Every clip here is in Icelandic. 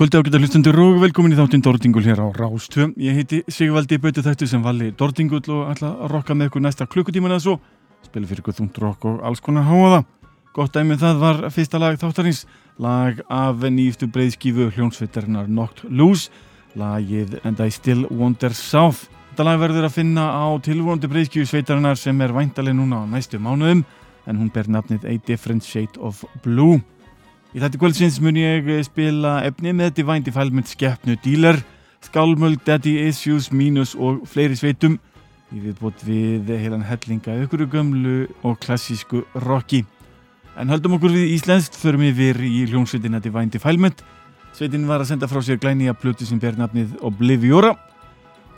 kvöldi ágættar hlustundur og velkomin í þáttinn Dordingul hér á Rástvö. Ég heiti Sigvaldi Böti Þættu sem valli Dordingull og ætla að rokka með ykkur næsta klukkutíman eða svo. Spila fyrir ykkur þúnt rokk og alls konar háaða. Gott dæmið það var fyrsta lag þáttarins, lag af nýftu breyðskífu hljónsveitarinnar Knocked Loose, lagið And I Still Wander South. Þetta lag verður að finna á tilvonandi breyðskífu sveitarinnar sem er væntaleg núna á næstu mánuðum en hún ber nafnið A Different Shade of Blue. Í þetta kvöldsins mun ég spila efni með Divine Defilement skeppnu dílar, skálmöld, daddy issues, mínus og fleiri sveitum í viðbót við heilan hellinga ykkur gömlu og klassísku rocki. En höldum okkur við íslenskt, förum yfir í hljómsveitina Divine Defilement. Sveitin var að senda frá sér glæni að plötu sem ber nafnið Obliviora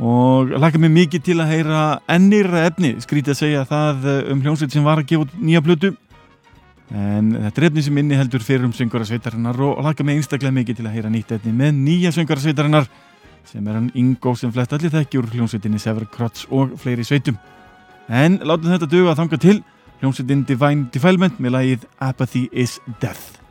og laka mig mikið til að heyra ennirra efni, skrítið að segja það um hljómsveit sem var að gefa nýja plötu en þetta er efni sem inni heldur fyrir um söngara sveitarinnar og laka mig einstaklega mikið til að heyra nýtt efni með nýja söngara sveitarinnar sem er hann Ingo sem flett allir þekkjur hljómsveitinni Sever Krotz og fleiri sveitum. En látum þetta döga að þanga til. Hljómsveitin Divine Defilement með lagið Apathy is Death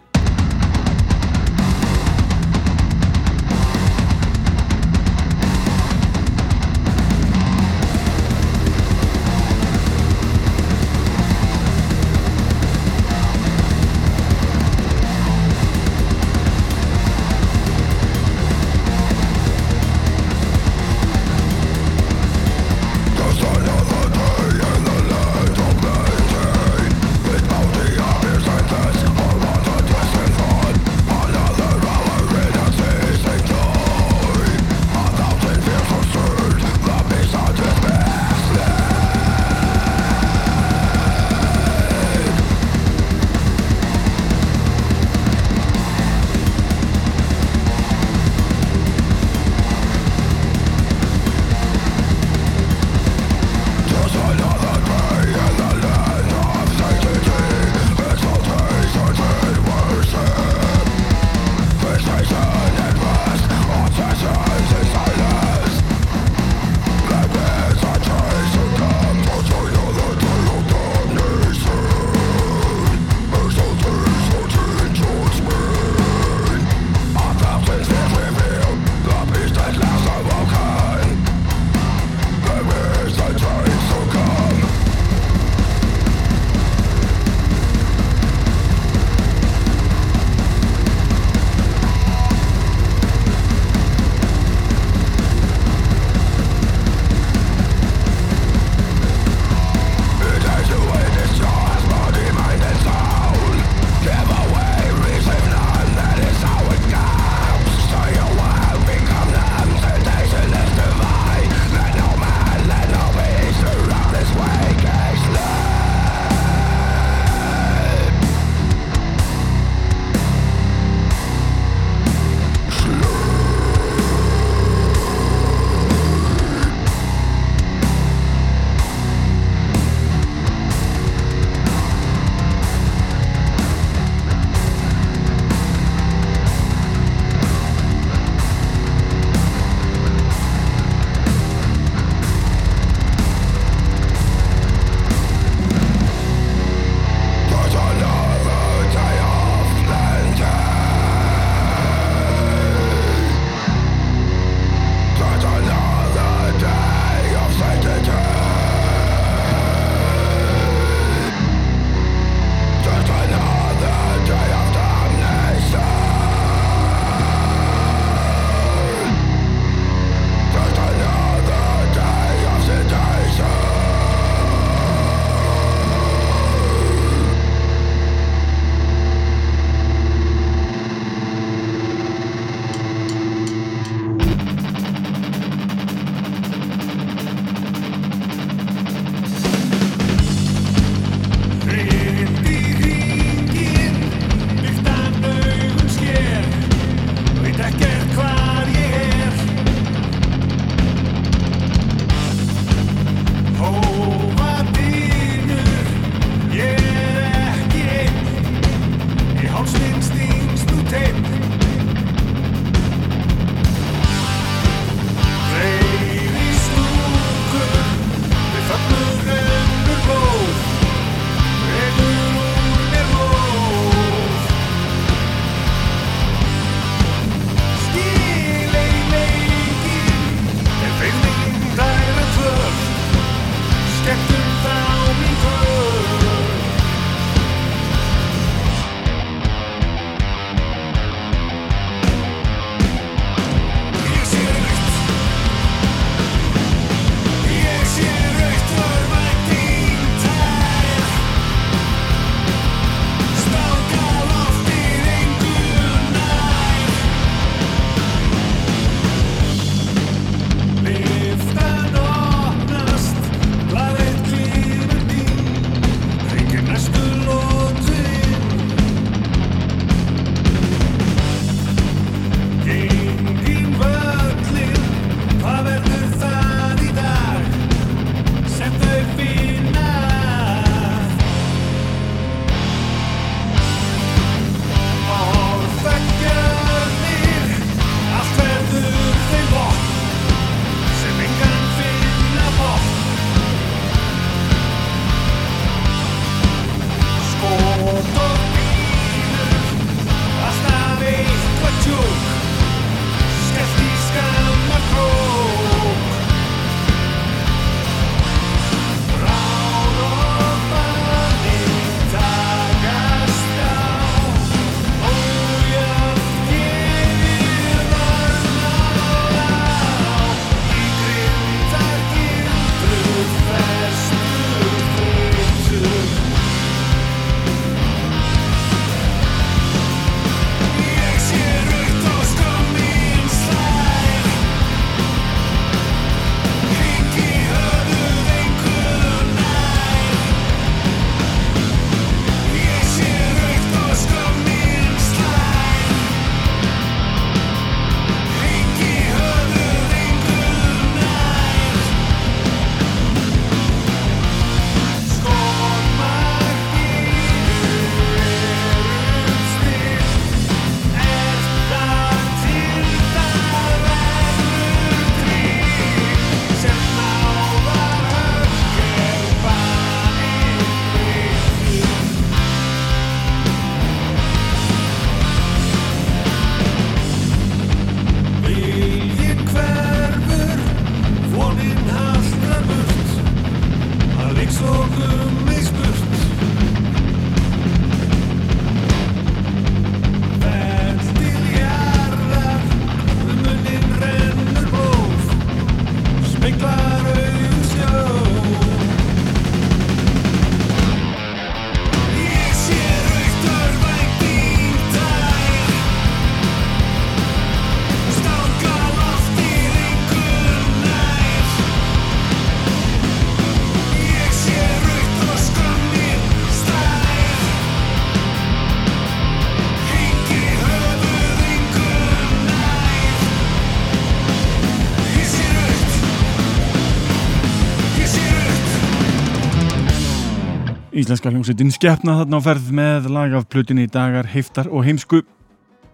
Íslenska hljómsveitin skeppna þarna á ferð með lag af plutinni dagar, heiftar og heimsku.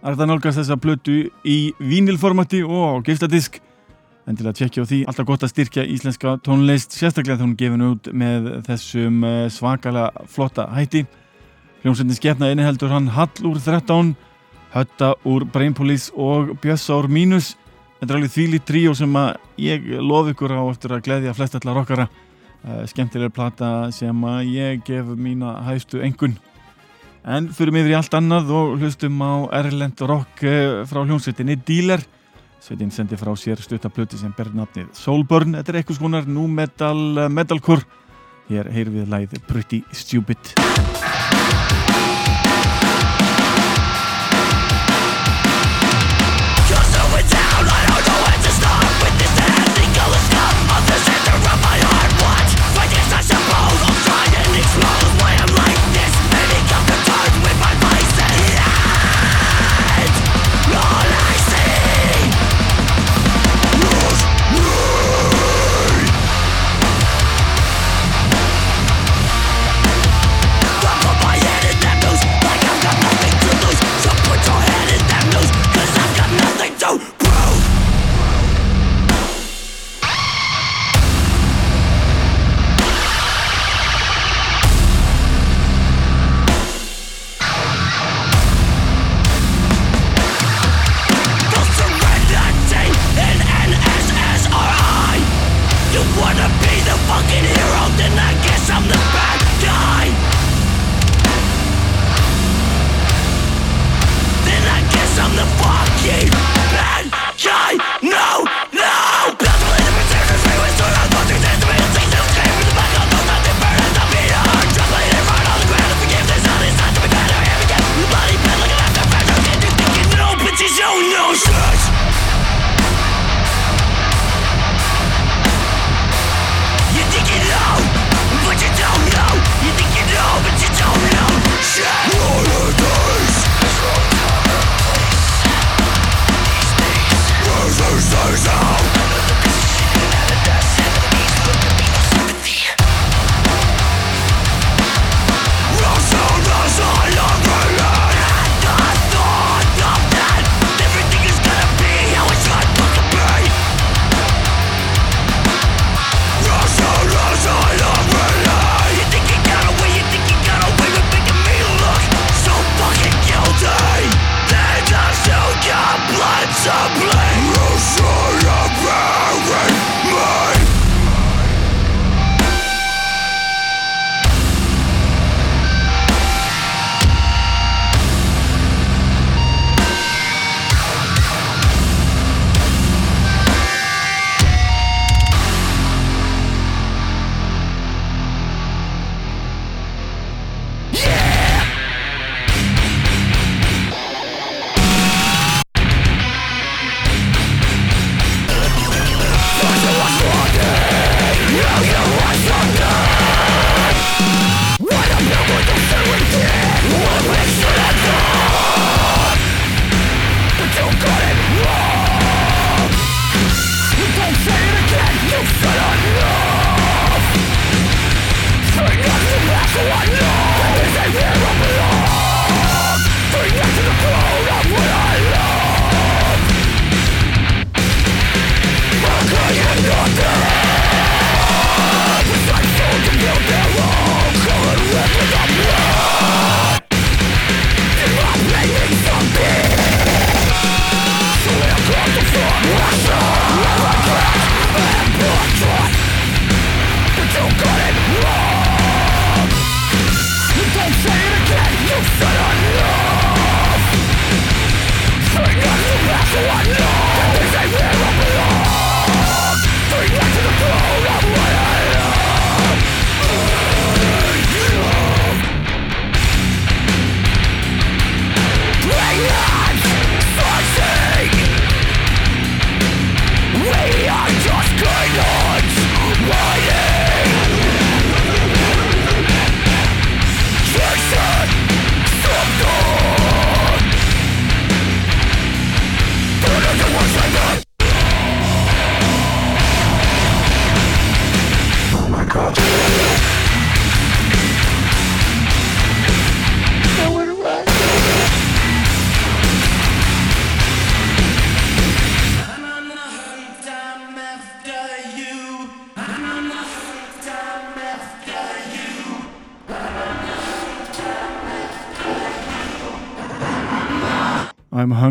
Það það nálgast þessa plutu í vínilformati og giftadisk. En til að tjekkja á því, alltaf gott að styrkja íslenska tónlist, sérstaklega þá hún gefin út með þessum eh, svakala flotta hætti. Hljómsveitin skeppna inniheldur hann Hall úr 13, Hötta úr Brainpolis og Bjössa úr Mínus. Þetta er alveg þvíli tríó sem ég lof ykkur á eftir að gleyðja flest allar okkara. Uh, skemmtilega plata sem að ég gef mína hægstu engun. En fyrir yfir í allt annað og hlustum á Erlend Rock uh, frá hljómsveitinni Dealer. Sveitin sendi frá sér stuttaplöti sem ber nafnið Soulburn. Þetta er eitthvað skonar nú metal, uh, metalcore. Hér heyr við læð Pretty Stupid.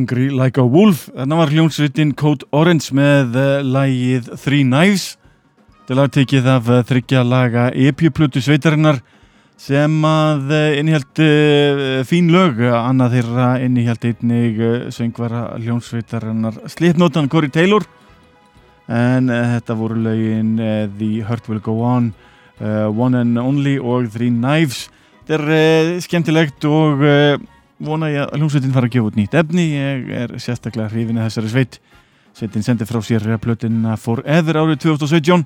Hungry like a wolf. Þannig var hljómsveitin Code Orange með uh, lægið Three Knives til að tekið af uh, þryggja laga epjuplutu sveitarinnar sem að uh, innihjalt fín lög. Annað þeirra innihjalt einnig söngvara hljómsveitarinnar Slipnotan Corey Taylor. En þetta voru lögin The Hurt Will Go On One and Only og Three Knives. Þetta er skemmtilegt og vona ég að hljómsveitin fara að gefa út nýtt efni. Ég er sérstaklega hrifin að þessari sveit. Sveitin sendi frá sér plötina Forever árið 2017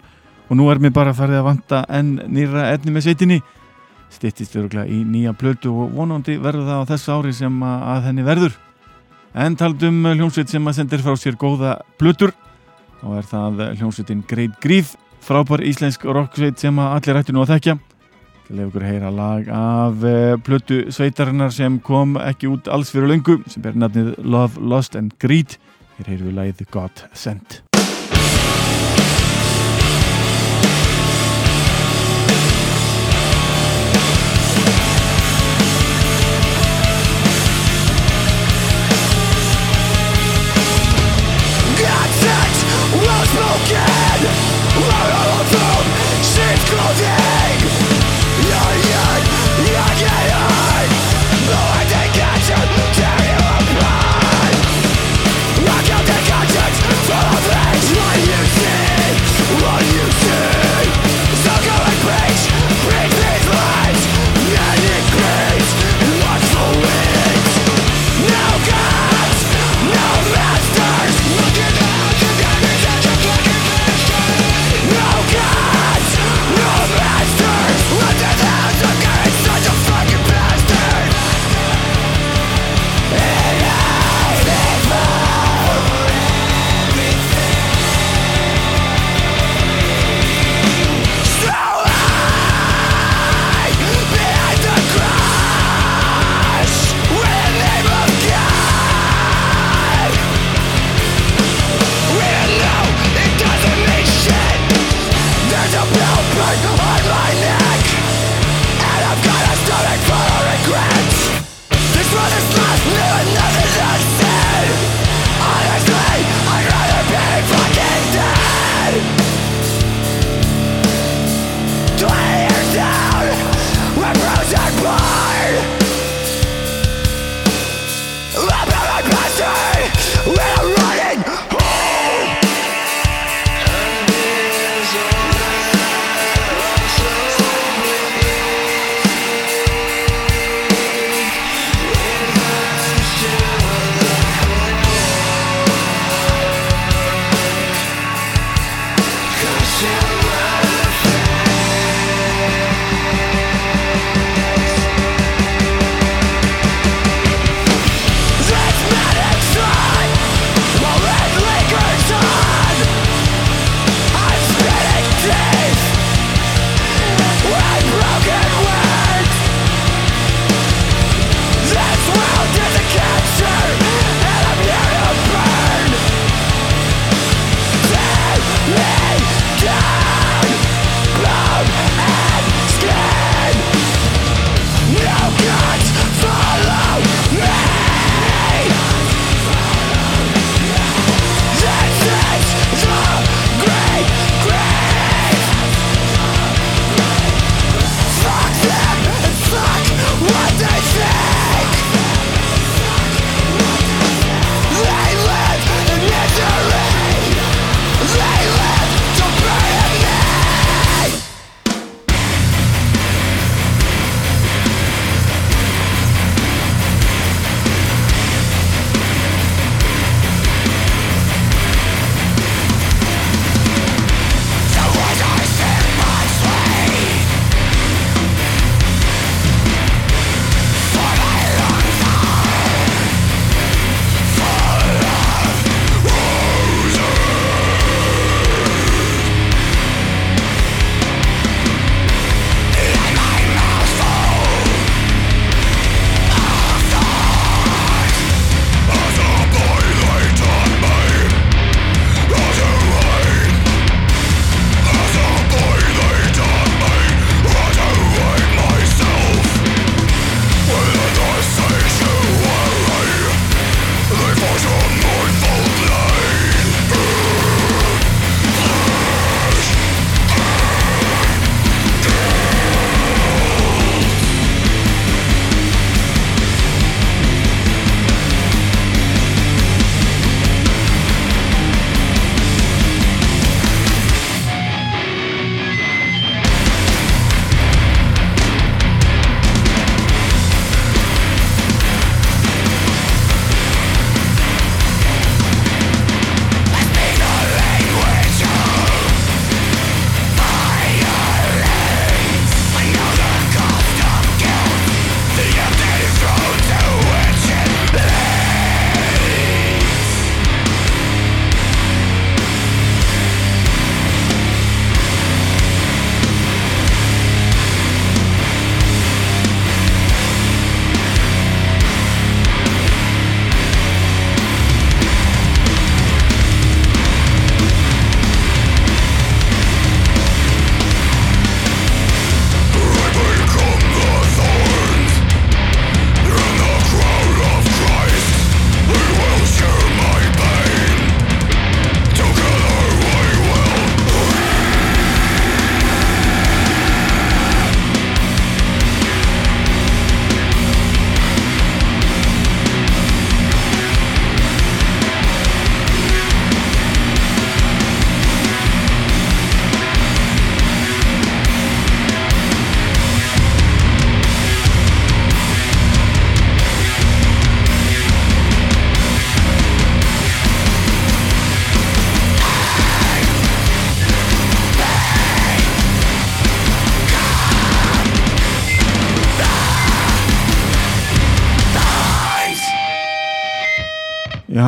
og nú er mér bara farið að vanta enn nýra efni með sveitinni. Stittist öruglega í nýja plötu og vonandi verður það á þessu ári sem að henni verður. En taldum hljómsveit sem að sendir frá sér góða plötur og er það hljómsveitin Great Grief frábær íslensk rocksveit sem að allir ættu nú að þekkja Til að ykkur heyra lag af uh, plötu sveitarinnar sem kom ekki út alls fyrir löngu sem ber nafnið Love, Lost and Greed. Hér heyru við lagið God Sent.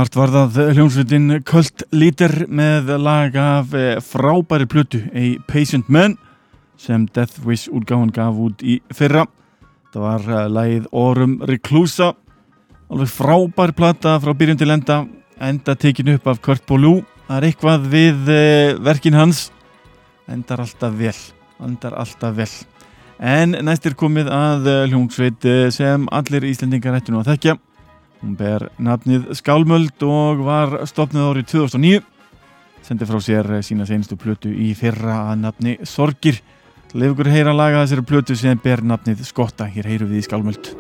Hart var það hljómsveitin Cult Leader með lag af eh, frábæri plötu A Patient Man sem Death Wish útgáðan gaf út í fyrra. Það var eh, lagið Orum Reclusa, alveg frábær plata frá byrjun til enda, enda tekin upp af Kurt Bólú. Það er eitthvað við eh, verkin hans, endar alltaf vel, endar alltaf vel. En næst er komið að hljómsveit sem allir Íslendingar ættu nú að þekkja. Hún ber nafnið Skálmöld og var stopnið árið 2009. Sendi frá sér eh, sína senustu plötu í fyrra að nafni Sorgir. Leifur heyra laga þessari plötu sem ber nafnið Skotta. Hér heyru við í Skálmöld.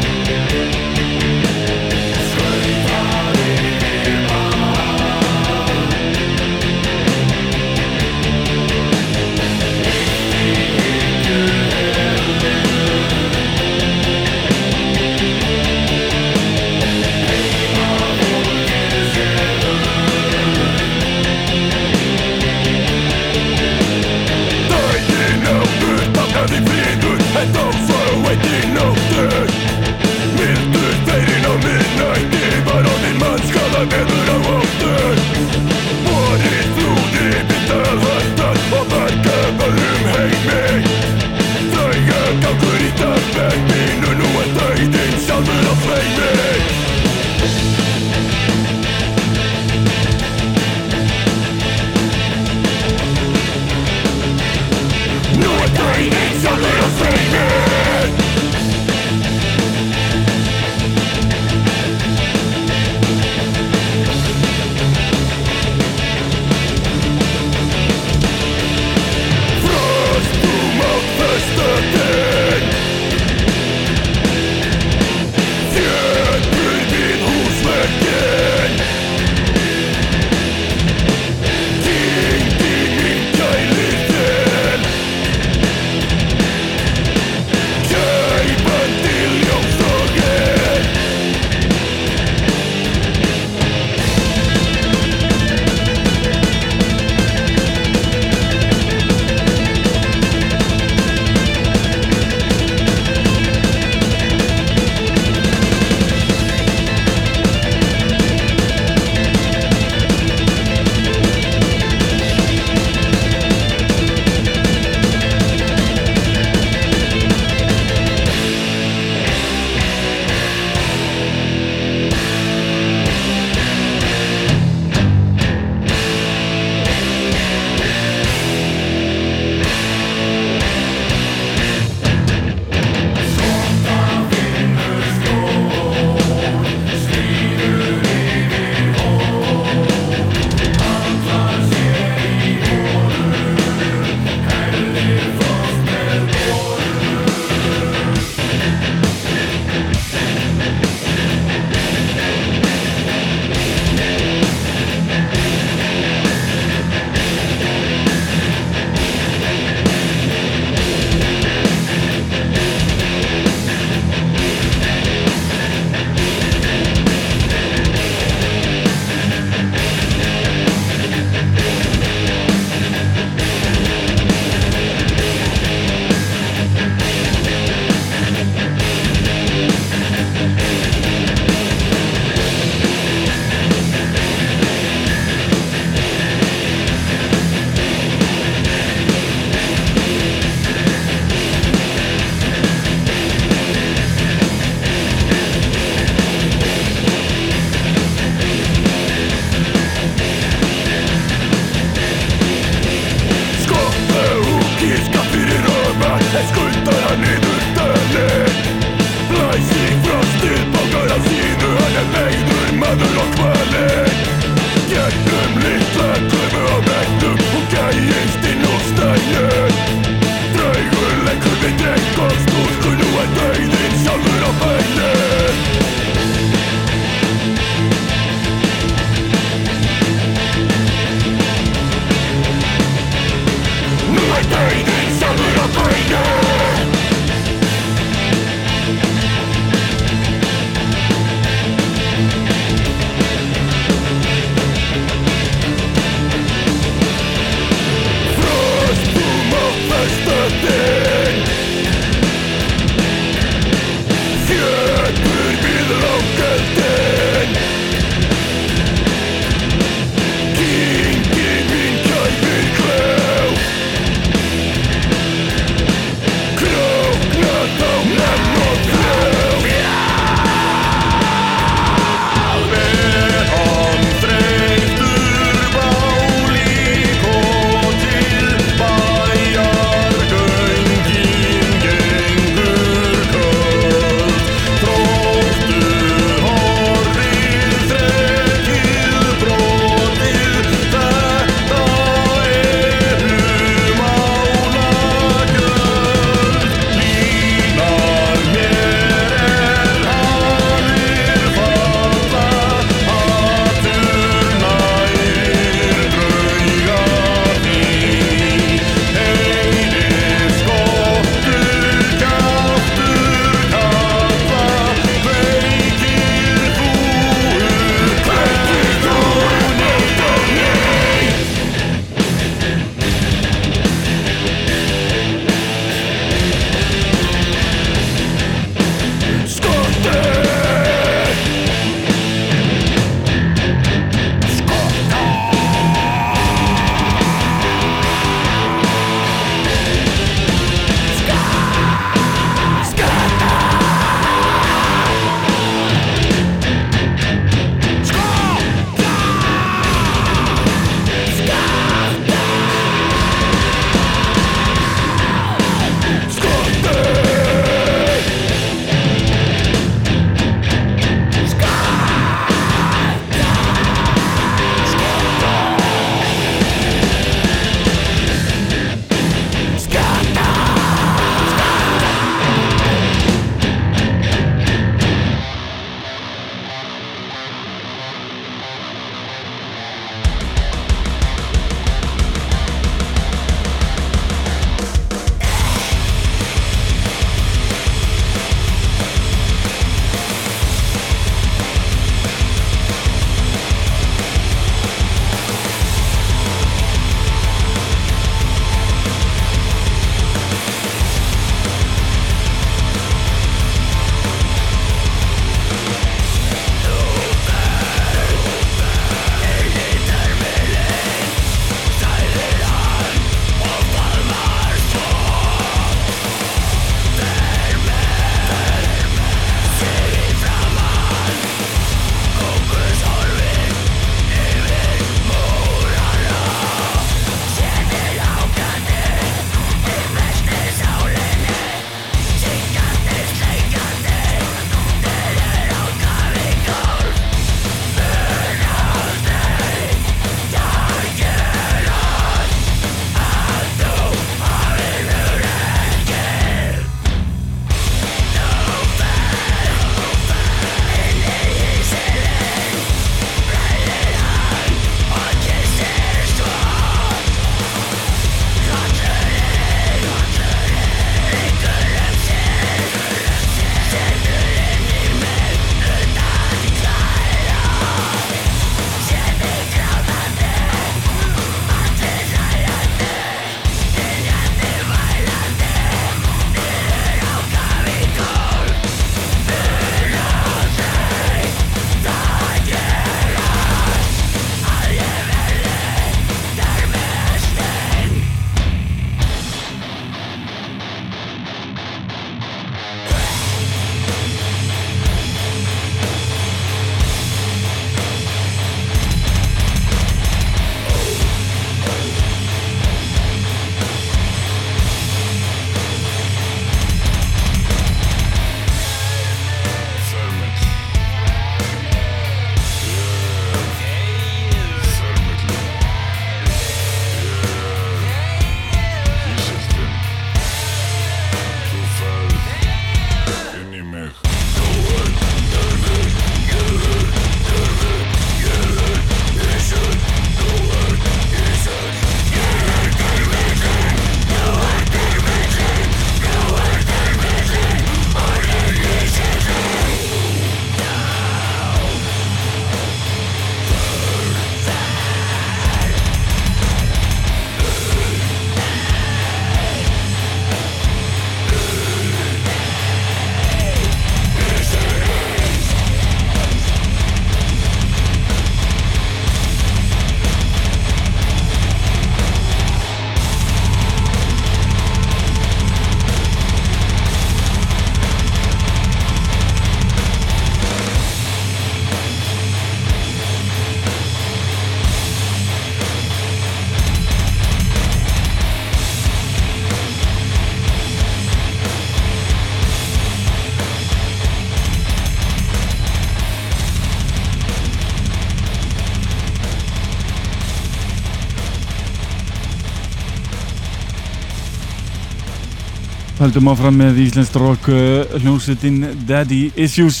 Haldum áfram með Íslensk rock uh, hljómsveitin Daddy Issues.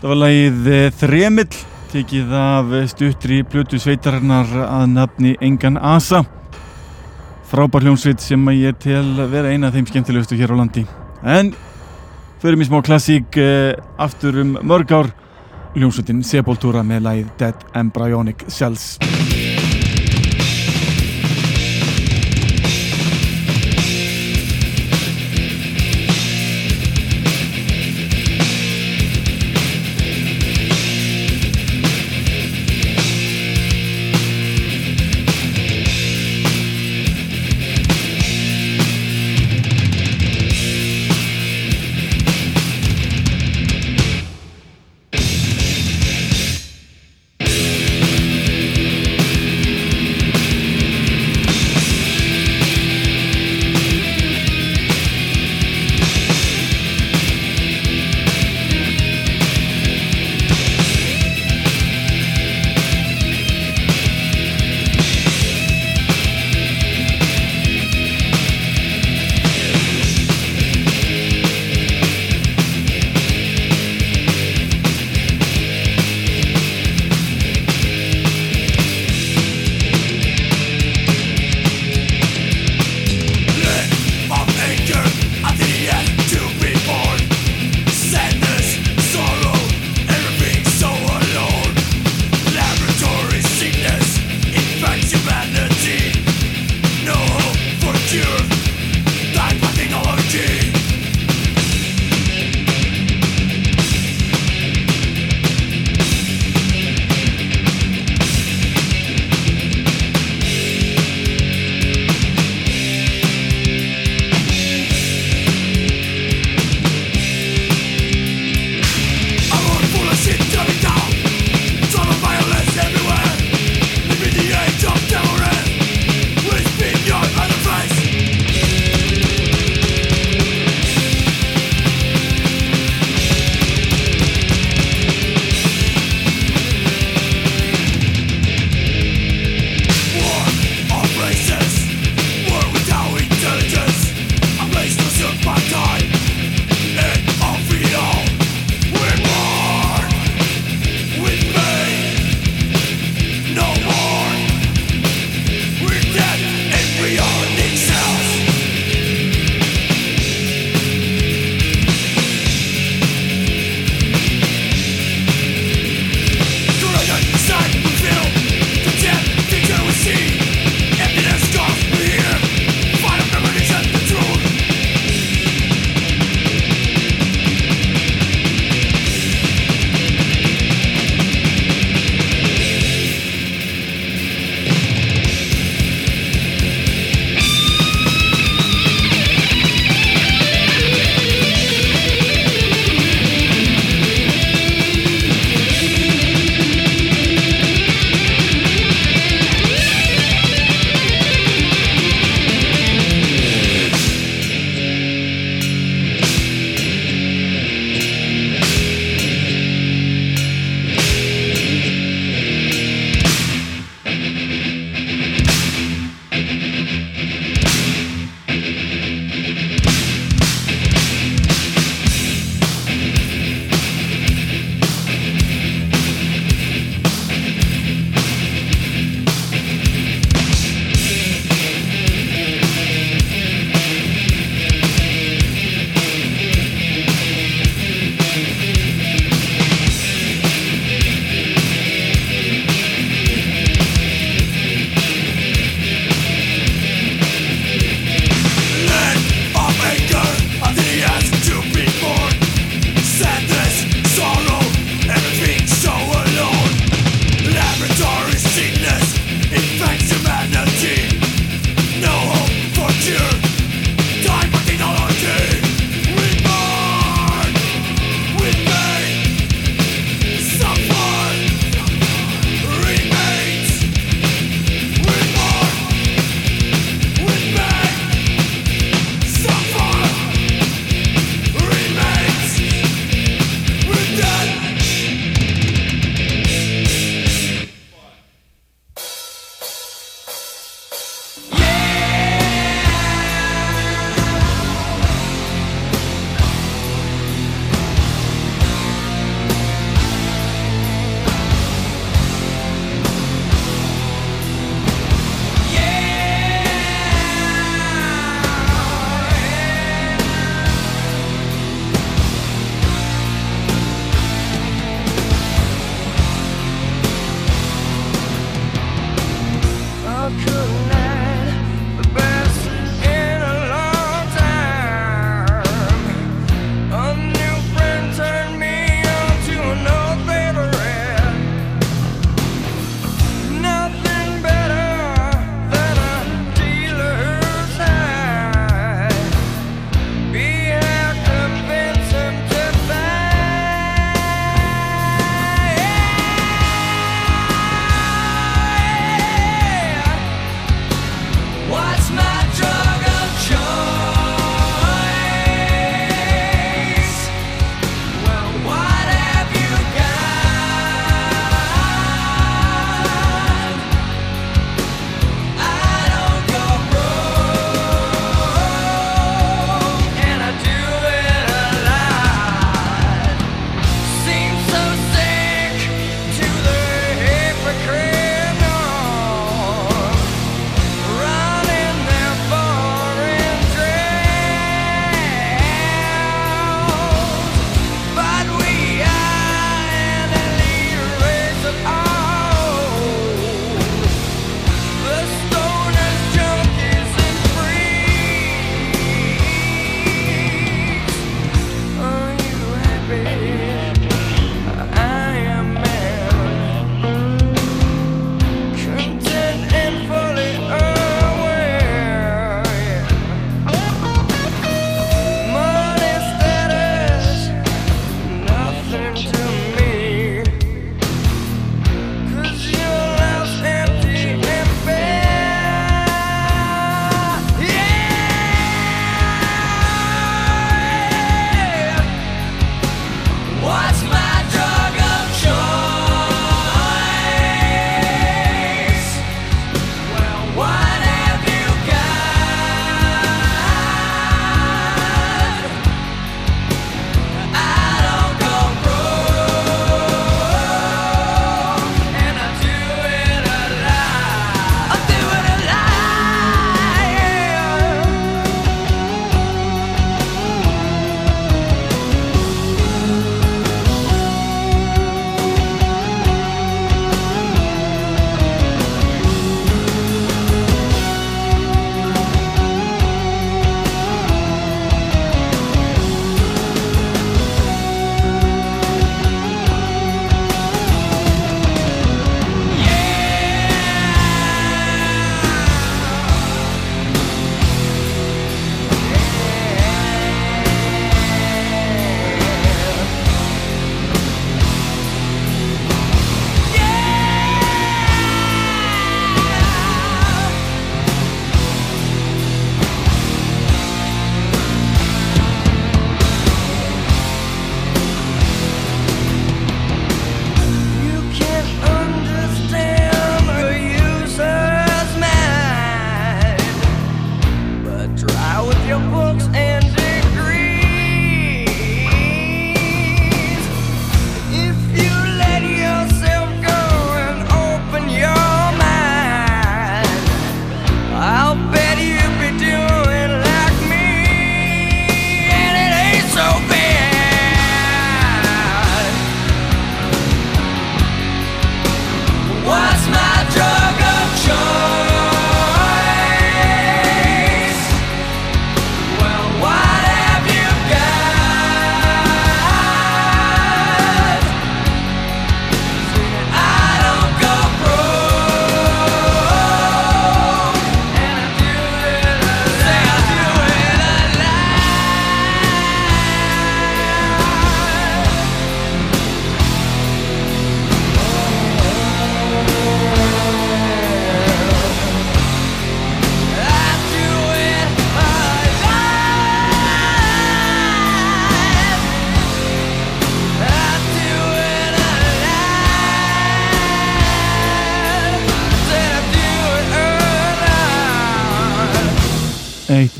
Það var lagið uh, Þremill, tekið af stuttri plötu sveitarinnar að nafni Engan Asa. Frábær hljómsveit sem að ég tel vera eina af þeim skemmtilegustu hér á landi. En förum í smá klassík aftur um mörg ár. Hljómsveitin Sepultura með lagið Dead Embryonic Cells.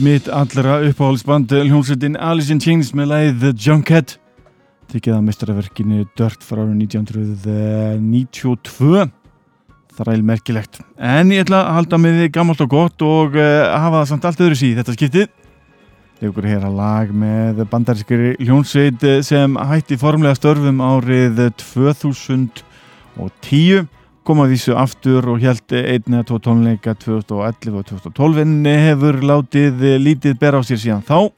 Mitt allra uppáhaldsband hljómsveitin Alice in Chains með lagið The Junkhead tekið að mestraverkinu Dirt frá árið 1992 þræl merkilegt. En ég ætla að halda með þið gammalt og gott og uh, hafa það samt allt öðru síð þetta skiptið. Leikur hér að lag með bandarískri hljómsveit sem hætti formlega störfum árið 2010 kom að vísu aftur og held einni að tvo tónleika 2011 og 2012 en hefur látið lítið bera á sér síðan þá.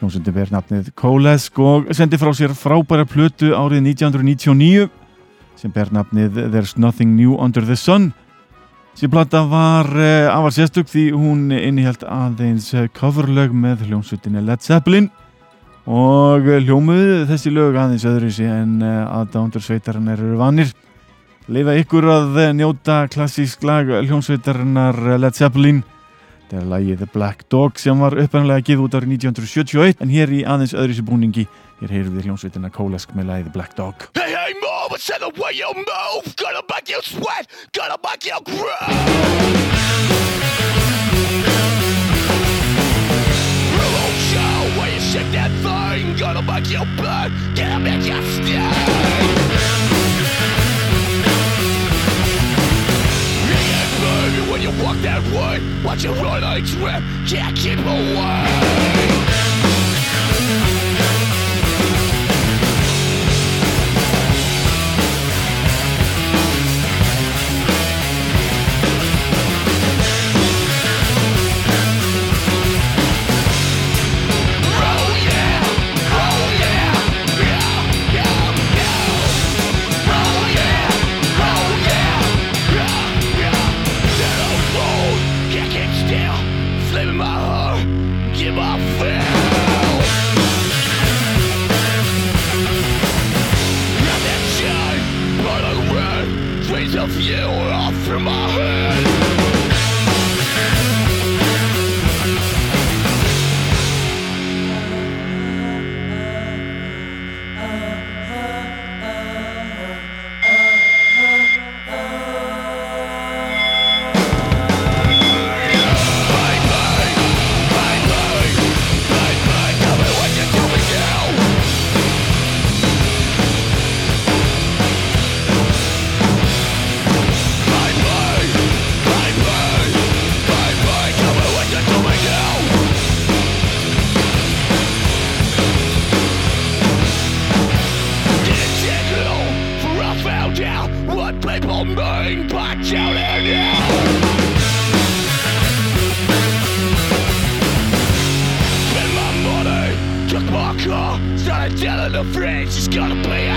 Hljómsundi ber nafnið Kólesk og sendi frá sér frábæra plötu árið 1999 sem ber nafnið There's Nothing New Under the Sun. Sem plata var uh, afar sérstök því hún innihjalt aðeins coverlög með hljómsutinni Led Zeppelin og hljómuð þessi lög aðeins öðru sí en uh, aðdándur sveitarinnar eru vanir leifa ykkur að njóta klassísk lag hljómsveitarinnar Led Zeppelin. Þetta er lagið The Black Dog sem var uppenlega gið út árið 1971 en hér í aðeins öðru sér búningi hér heyrðum við hljómsveitina Kólesk með lagið The Black Dog. Hey, hey, move, it's the way you move. Gonna make you sweat, gonna make you grow. Revolution, when you shake that thing Gonna make you burn, gonna make you sting when you walk that way Watch you run a trip, can't keep away friends it's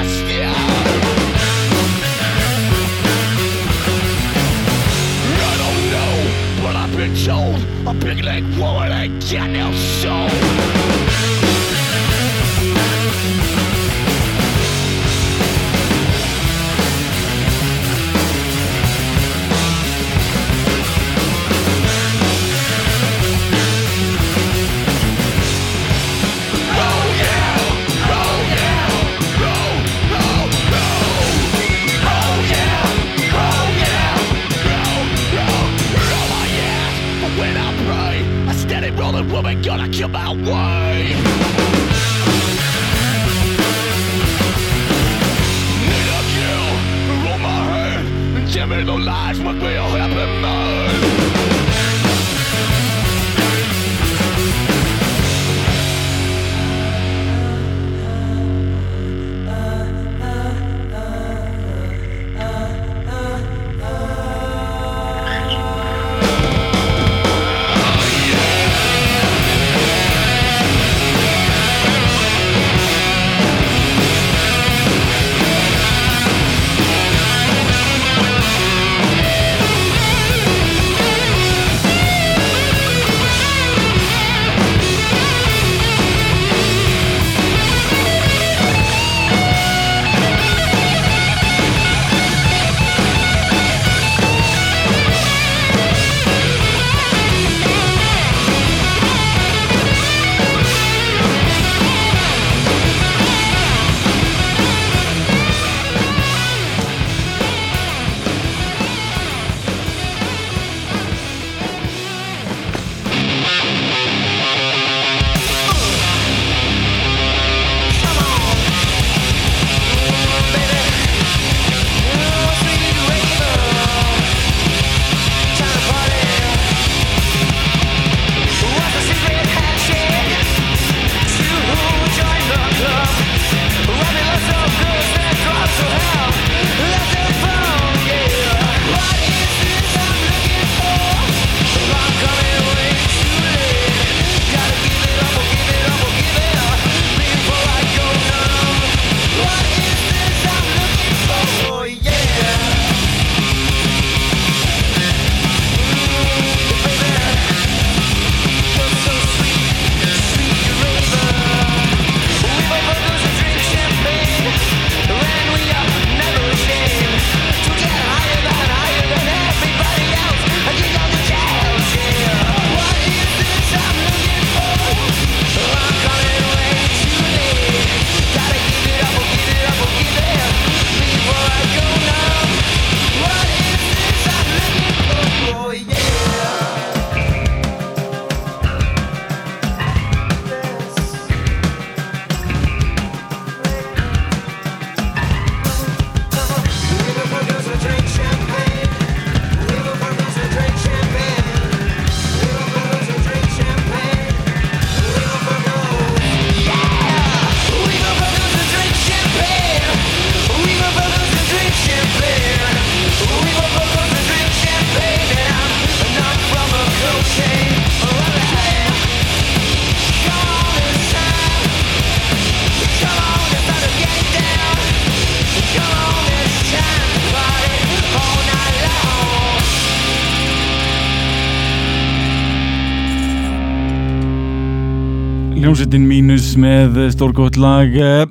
Hljómsveitin mínus með stórgótt lag. Eh,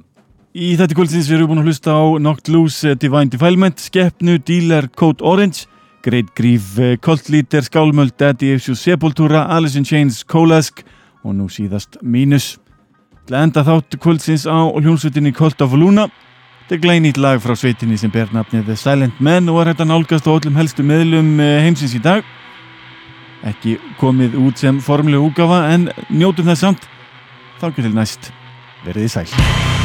Í þetta kvöldsins við erum búin að hlusta á Knocked Loose, eh, Divine Defilement, Skeppnu, Dealer, Code Orange Great Grief, eh, Cult Leader, Skálmöld, Daddy Issues, Sepultura, Alice in Chains, Kólask og nú síðast mínus. Til að enda þátt kvöldsins á hljómsveitinni Cult of Luna Þetta er glænýtt lag frá sveitinni sem ber nafnið The Silent Men og er hægt að nálgast á öllum helstu meðlum heimsins í dag. Ekki komið út sem formlega úgafa en njótum þess samt þá getur næst. Verið í sæl